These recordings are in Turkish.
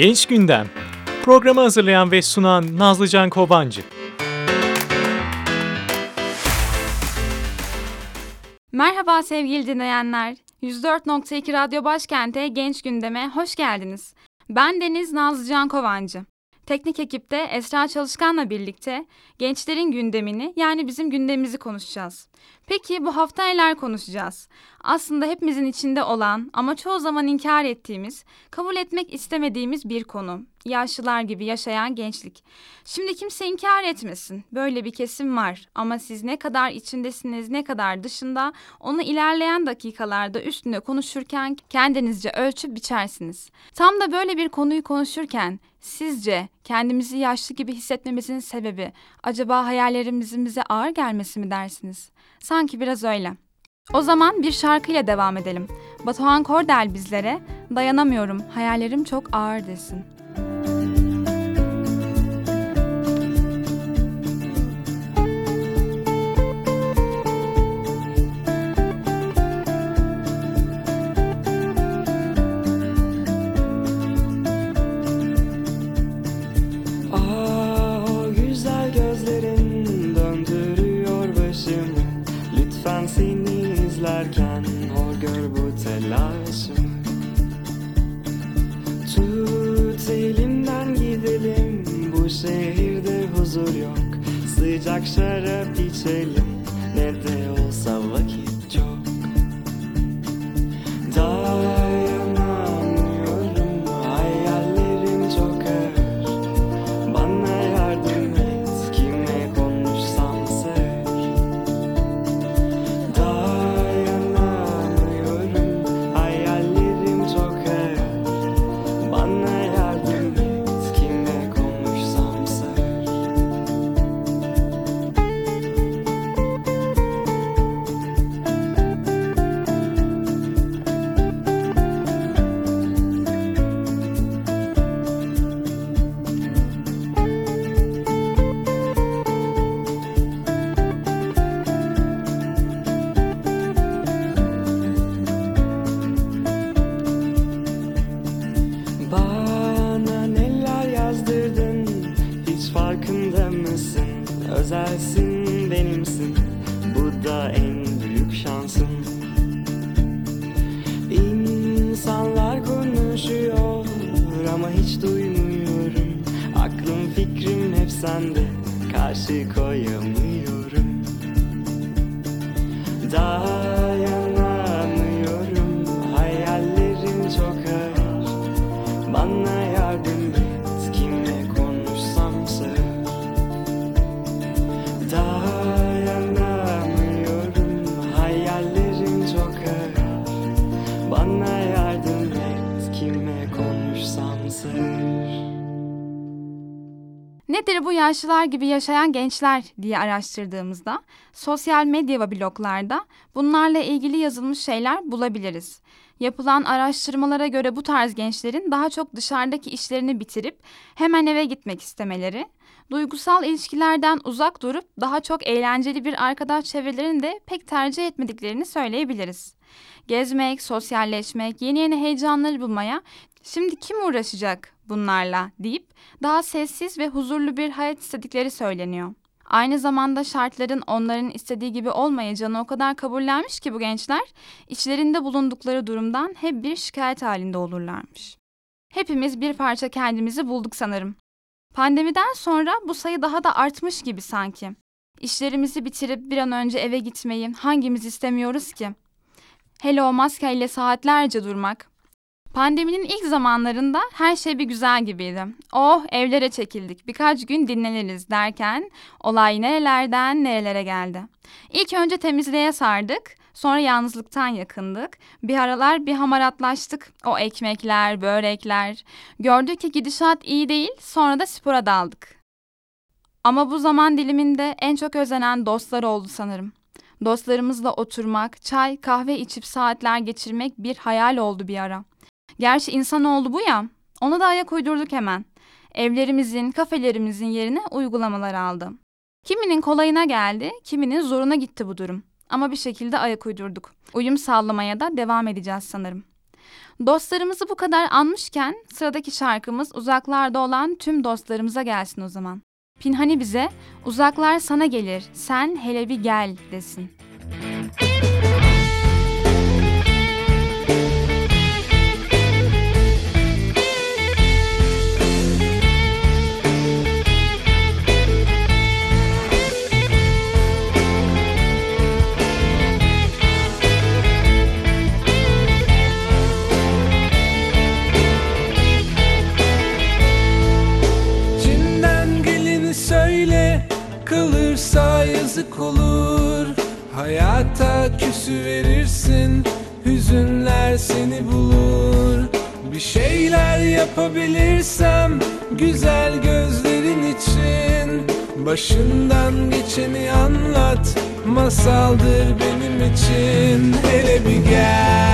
Genç Gündem. Programı hazırlayan ve sunan Nazlıcan Kobancı. Merhaba sevgili dinleyenler. 104.2 Radyo Başkent'e Genç Gündem'e hoş geldiniz. Ben Deniz Nazlıcan Kovancı. Teknik ekipte Esra Çalışkan'la birlikte gençlerin gündemini yani bizim gündemimizi konuşacağız. Peki bu hafta neler konuşacağız? Aslında hepimizin içinde olan ama çoğu zaman inkar ettiğimiz, kabul etmek istemediğimiz bir konu. Yaşlılar gibi yaşayan gençlik. Şimdi kimse inkar etmesin. Böyle bir kesim var ama siz ne kadar içindesiniz, ne kadar dışında onu ilerleyen dakikalarda üstüne konuşurken kendinizce ölçüp biçersiniz. Tam da böyle bir konuyu konuşurken sizce kendimizi yaşlı gibi hissetmemizin sebebi acaba hayallerimizin bize ağır gelmesi mi dersiniz? Sanki biraz öyle. O zaman bir şarkıyla devam edelim. Batuhan Kordel bizlere dayanamıyorum hayallerim çok ağır desin. taksere pizzeyle Sen de karşı koyamıyorum. Daha Nedir bu yaşlılar gibi yaşayan gençler diye araştırdığımızda sosyal medya ve bloglarda bunlarla ilgili yazılmış şeyler bulabiliriz. Yapılan araştırmalara göre bu tarz gençlerin daha çok dışarıdaki işlerini bitirip hemen eve gitmek istemeleri, duygusal ilişkilerden uzak durup daha çok eğlenceli bir arkadaş çevrelerini de pek tercih etmediklerini söyleyebiliriz. Gezmek, sosyalleşmek, yeni yeni heyecanları bulmaya şimdi kim uğraşacak bunlarla deyip daha sessiz ve huzurlu bir hayat istedikleri söyleniyor. Aynı zamanda şartların onların istediği gibi olmayacağını o kadar kabullenmiş ki bu gençler içlerinde bulundukları durumdan hep bir şikayet halinde olurlarmış. Hepimiz bir parça kendimizi bulduk sanırım. Pandemiden sonra bu sayı daha da artmış gibi sanki. İşlerimizi bitirip bir an önce eve gitmeyi hangimiz istemiyoruz ki? Hele o maskeyle saatlerce durmak, Pandeminin ilk zamanlarında her şey bir güzel gibiydi. Oh evlere çekildik birkaç gün dinleniriz derken olay nerelerden nerelere geldi. İlk önce temizliğe sardık sonra yalnızlıktan yakındık. Bir aralar bir hamaratlaştık o ekmekler börekler. Gördük ki gidişat iyi değil sonra da spora daldık. Ama bu zaman diliminde en çok özenen dostlar oldu sanırım. Dostlarımızla oturmak, çay, kahve içip saatler geçirmek bir hayal oldu bir ara. Gerçi insan oldu bu ya. Ona da ayak uydurduk hemen. Evlerimizin, kafelerimizin yerine uygulamalar aldı. Kiminin kolayına geldi, kiminin zoruna gitti bu durum. Ama bir şekilde ayak uydurduk. Uyum sağlamaya da devam edeceğiz sanırım. Dostlarımızı bu kadar anmışken sıradaki şarkımız uzaklarda olan tüm dostlarımıza gelsin o zaman. Pinhani bize uzaklar sana gelir sen hele bir gel desin. İçinden Kalırsa yazık olur. Hayata küsü verirsin Hüzünler seni bulur. Bir şeyler yapabilirsem Güzel gözlerin için. Başından geçeni anlat Masaldır benim için. Hele bir gel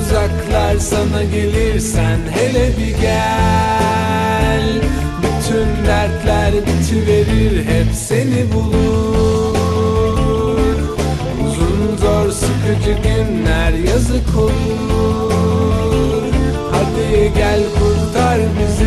Uzaklar sana gelirsen hele bir gel Bütün dertler bitiverir hep seni bulur. Uzun zor sıkıcı günler yazık olur. Hadi gel kurtar bizi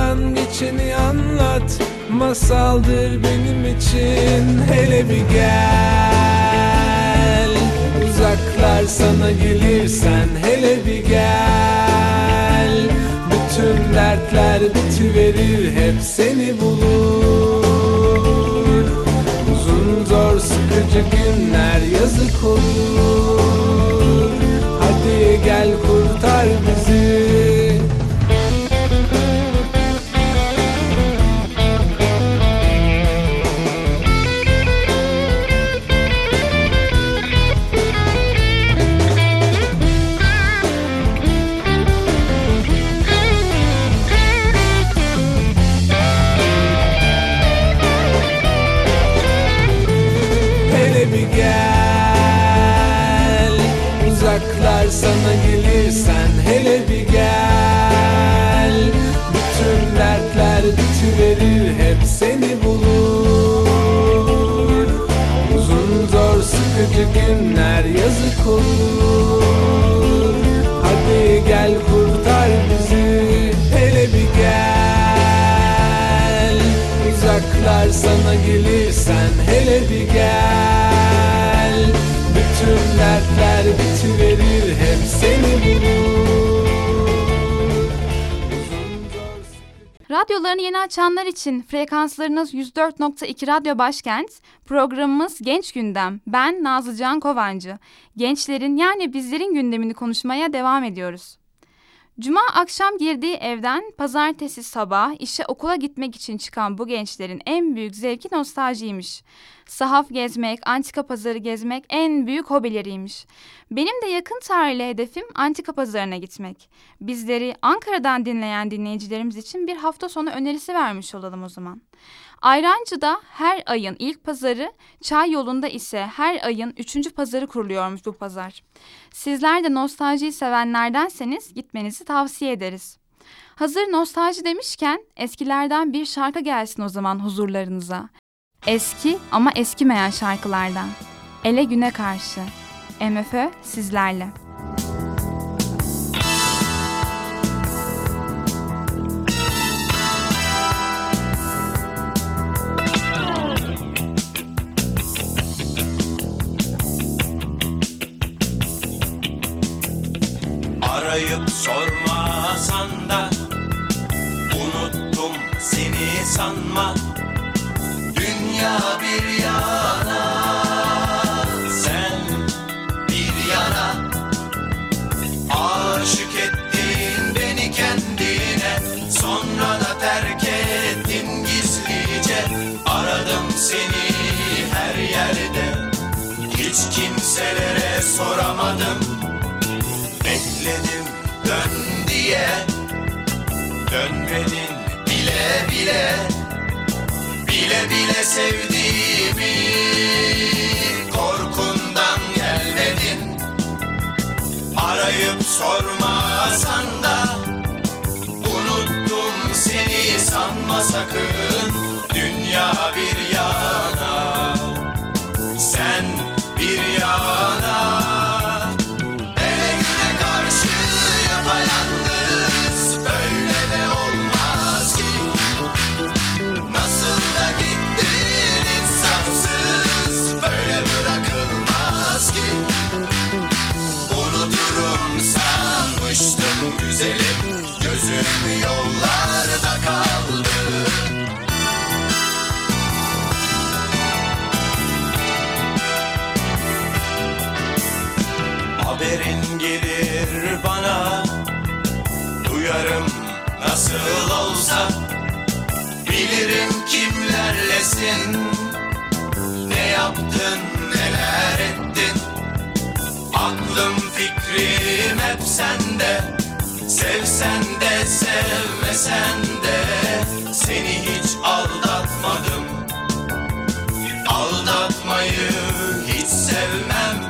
Başından geçeni anlat Masaldır benim için. Hele bir gel Uzaklar sana gelirsen. Hele bir gel Bütün dertler bitiverir hep seni bulur. Uzun zor sıkıcı günler yazık olur Radyolarını yeni açanlar için frekanslarınız 104.2 Radyo Başkent, programımız Genç Gündem. Ben Nazlıcan Kovancı. Gençlerin yani bizlerin gündemini konuşmaya devam ediyoruz. Cuma akşam girdiği evden pazartesi sabah işe okula gitmek için çıkan bu gençlerin en büyük zevki nostaljiymiş. Sahaf gezmek, antika pazarı gezmek en büyük hobileriymiş. Benim de yakın tarihli hedefim antika pazarına gitmek. Bizleri Ankara'dan dinleyen dinleyicilerimiz için bir hafta sonu önerisi vermiş olalım o zaman. Ayrancı'da her ayın ilk pazarı, Çay yolunda ise her ayın üçüncü pazarı kuruluyormuş bu pazar. Sizler de nostaljiyi sevenlerdenseniz gitmenizi tavsiye ederiz. Hazır nostalji demişken eskilerden bir şarkı gelsin o zaman huzurlarınıza. Eski ama eskimeyen şarkılardan. Ele güne karşı. MFÖ sizlerle. arayıp sormasan da. Unuttum seni sanma. Dünya bir yana. Sen bir yana. Aşık ettin beni kendine. Sonra da terk ettin gizlice. Aradım seni her yerde. Hiç kimselere soramadım diye. Dönmedin bile bile Bile bile sevdiğimi Korkundan gelmedin. Arayıp sormasan da Unuttum seni sanma sakın. Dünya bir yana Duyarım nasıl olsa. Bilirim kimlerlesin. Ne yaptın neler ettin? Aklım fikrim hep sende. Sevsen de sevmesen de. Seni hiç aldatmadım. Aldatmayı hiç sevmem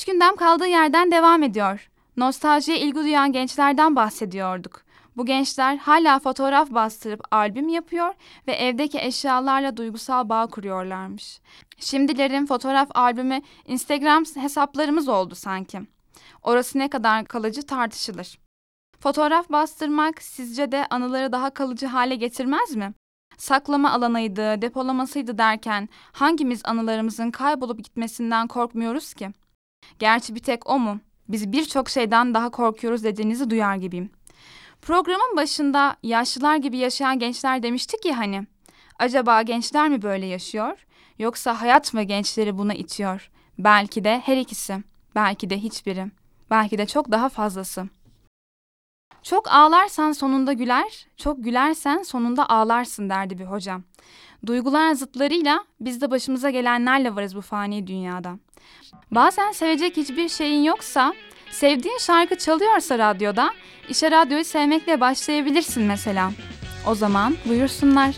Genç gündem kaldığı yerden devam ediyor. Nostaljiye ilgi duyan gençlerden bahsediyorduk. Bu gençler hala fotoğraf bastırıp albüm yapıyor ve evdeki eşyalarla duygusal bağ kuruyorlarmış. Şimdilerin fotoğraf albümü Instagram hesaplarımız oldu sanki. Orası ne kadar kalıcı tartışılır. Fotoğraf bastırmak sizce de anıları daha kalıcı hale getirmez mi? Saklama alanıydı, depolamasıydı derken hangimiz anılarımızın kaybolup gitmesinden korkmuyoruz ki? Gerçi bir tek o mu? Biz birçok şeyden daha korkuyoruz dediğinizi duyar gibiyim. Programın başında yaşlılar gibi yaşayan gençler demiştik ya hani. Acaba gençler mi böyle yaşıyor? Yoksa hayat mı gençleri buna itiyor? Belki de her ikisi. Belki de hiçbiri. Belki de çok daha fazlası. Çok ağlarsan sonunda güler, çok gülersen sonunda ağlarsın derdi bir hocam. Duygular zıtlarıyla biz de başımıza gelenlerle varız bu fani dünyada. Bazen sevecek hiçbir şeyin yoksa, sevdiğin şarkı çalıyorsa radyoda, işe radyoyu sevmekle başlayabilirsin mesela. O zaman buyursunlar.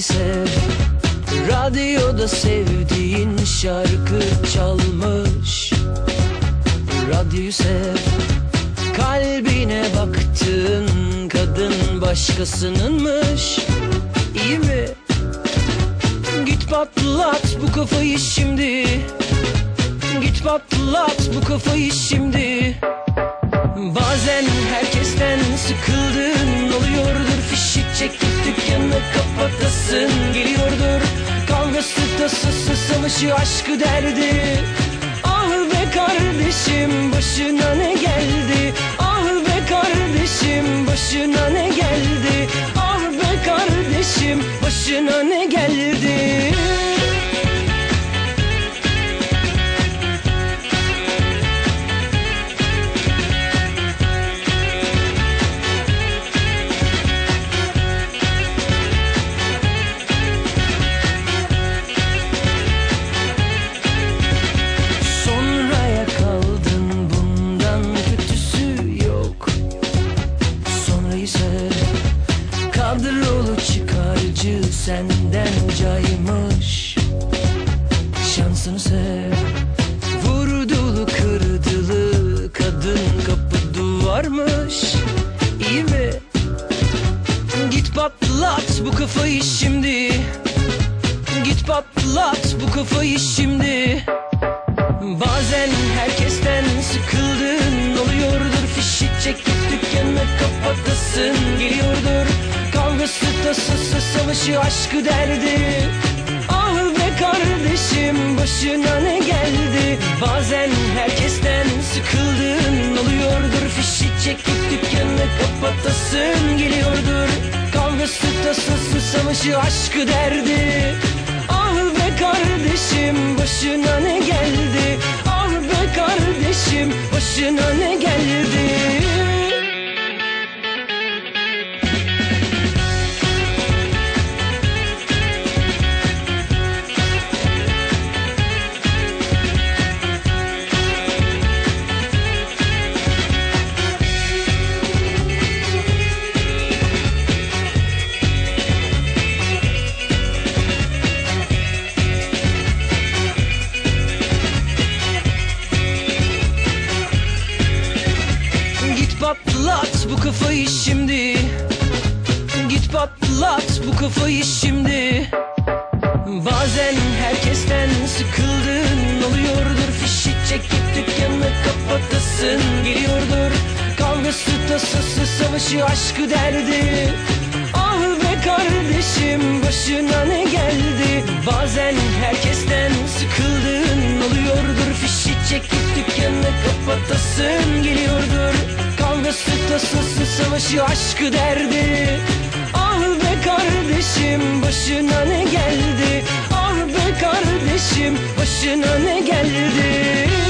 Sev Radyoda sevdiğin şarkı çalmış. Radyoyu sev. Kalbine baktın kadın başkasınınmış. İyi mi? Git patlat bu kafayı şimdi. Git patlat bu kafayı şimdi çekip dükkanı kapatasın geliyordur Kavgası tasası savaşı aşkı derdi. Ah be kardeşim başına ne geldi? Ah be kardeşim başına ne geldi? Ah be kardeşim başına ne geldi kapatasın geliyordur. Kavgası tasası savaşı aşkı derdi. Ah be kardeşim başına ne geldi? Bazen herkesten sıkıldın oluyordur. Fişi çekip dükkanı kapatasın geliyordur. Kavgası tasası savaşı aşkı derdi. Ah be kardeşim başına ne geldi? Ah be kardeşim başına ne geldi aşkı derdi. Ah be kardeşim başına ne geldi? Bazen herkesten sıkıldın oluyordur. Fişi çekip dükkanı kapatasın geliyordur. Kavgası tasası savaşı aşkı derdi. Ah be kardeşim başına ne geldi? Ah be kardeşim başına ne geldi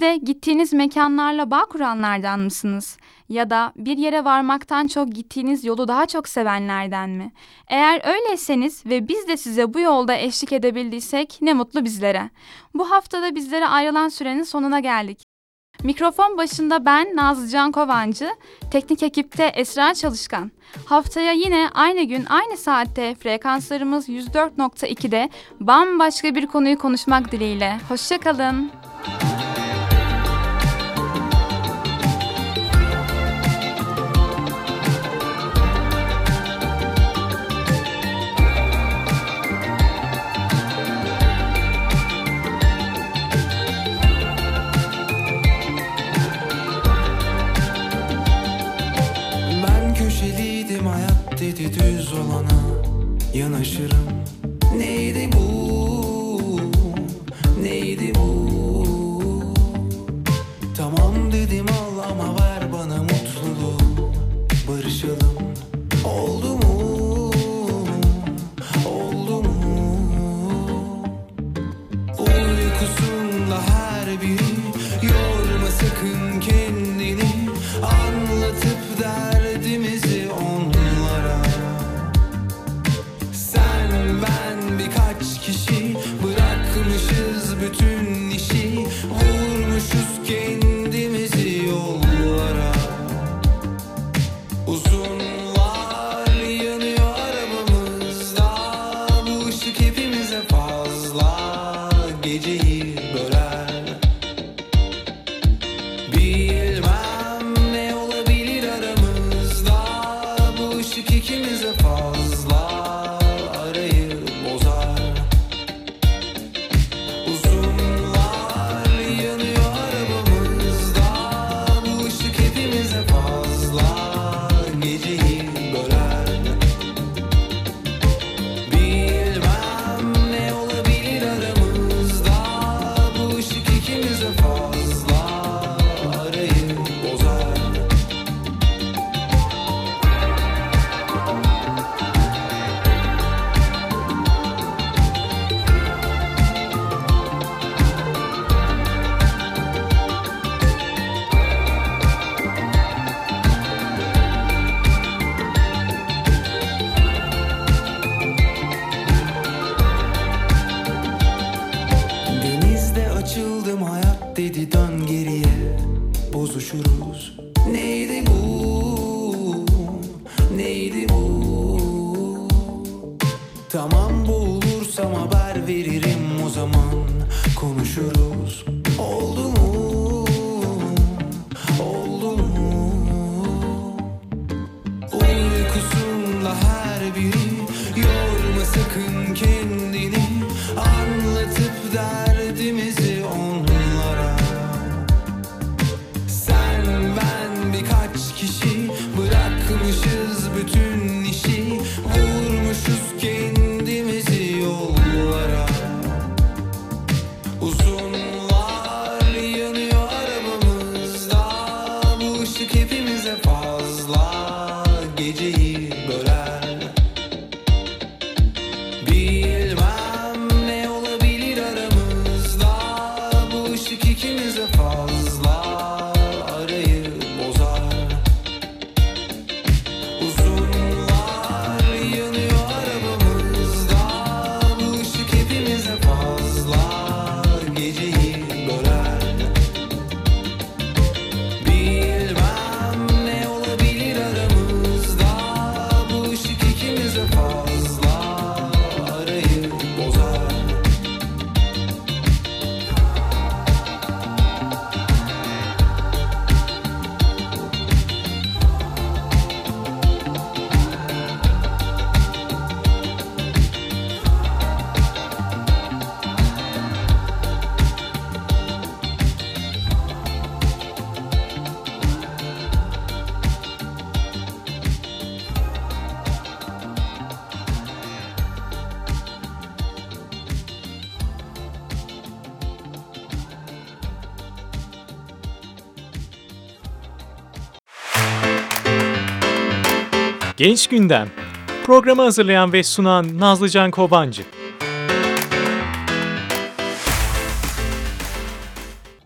de gittiğiniz mekanlarla bağ kuranlardan mısınız? Ya da bir yere varmaktan çok gittiğiniz yolu daha çok sevenlerden mi? Eğer öyleyseniz ve biz de size bu yolda eşlik edebildiysek ne mutlu bizlere. Bu haftada bizlere ayrılan sürenin sonuna geldik. Mikrofon başında ben Nazlıcan Kovancı, teknik ekipte Esra Çalışkan. Haftaya yine aynı gün aynı saatte frekanslarımız 104.2'de bambaşka bir konuyu konuşmak dileğiyle. Hoşçakalın. Tamam bulursam haber verin But I. Genç Gündem. Programı hazırlayan ve sunan Nazlıcan Kobancı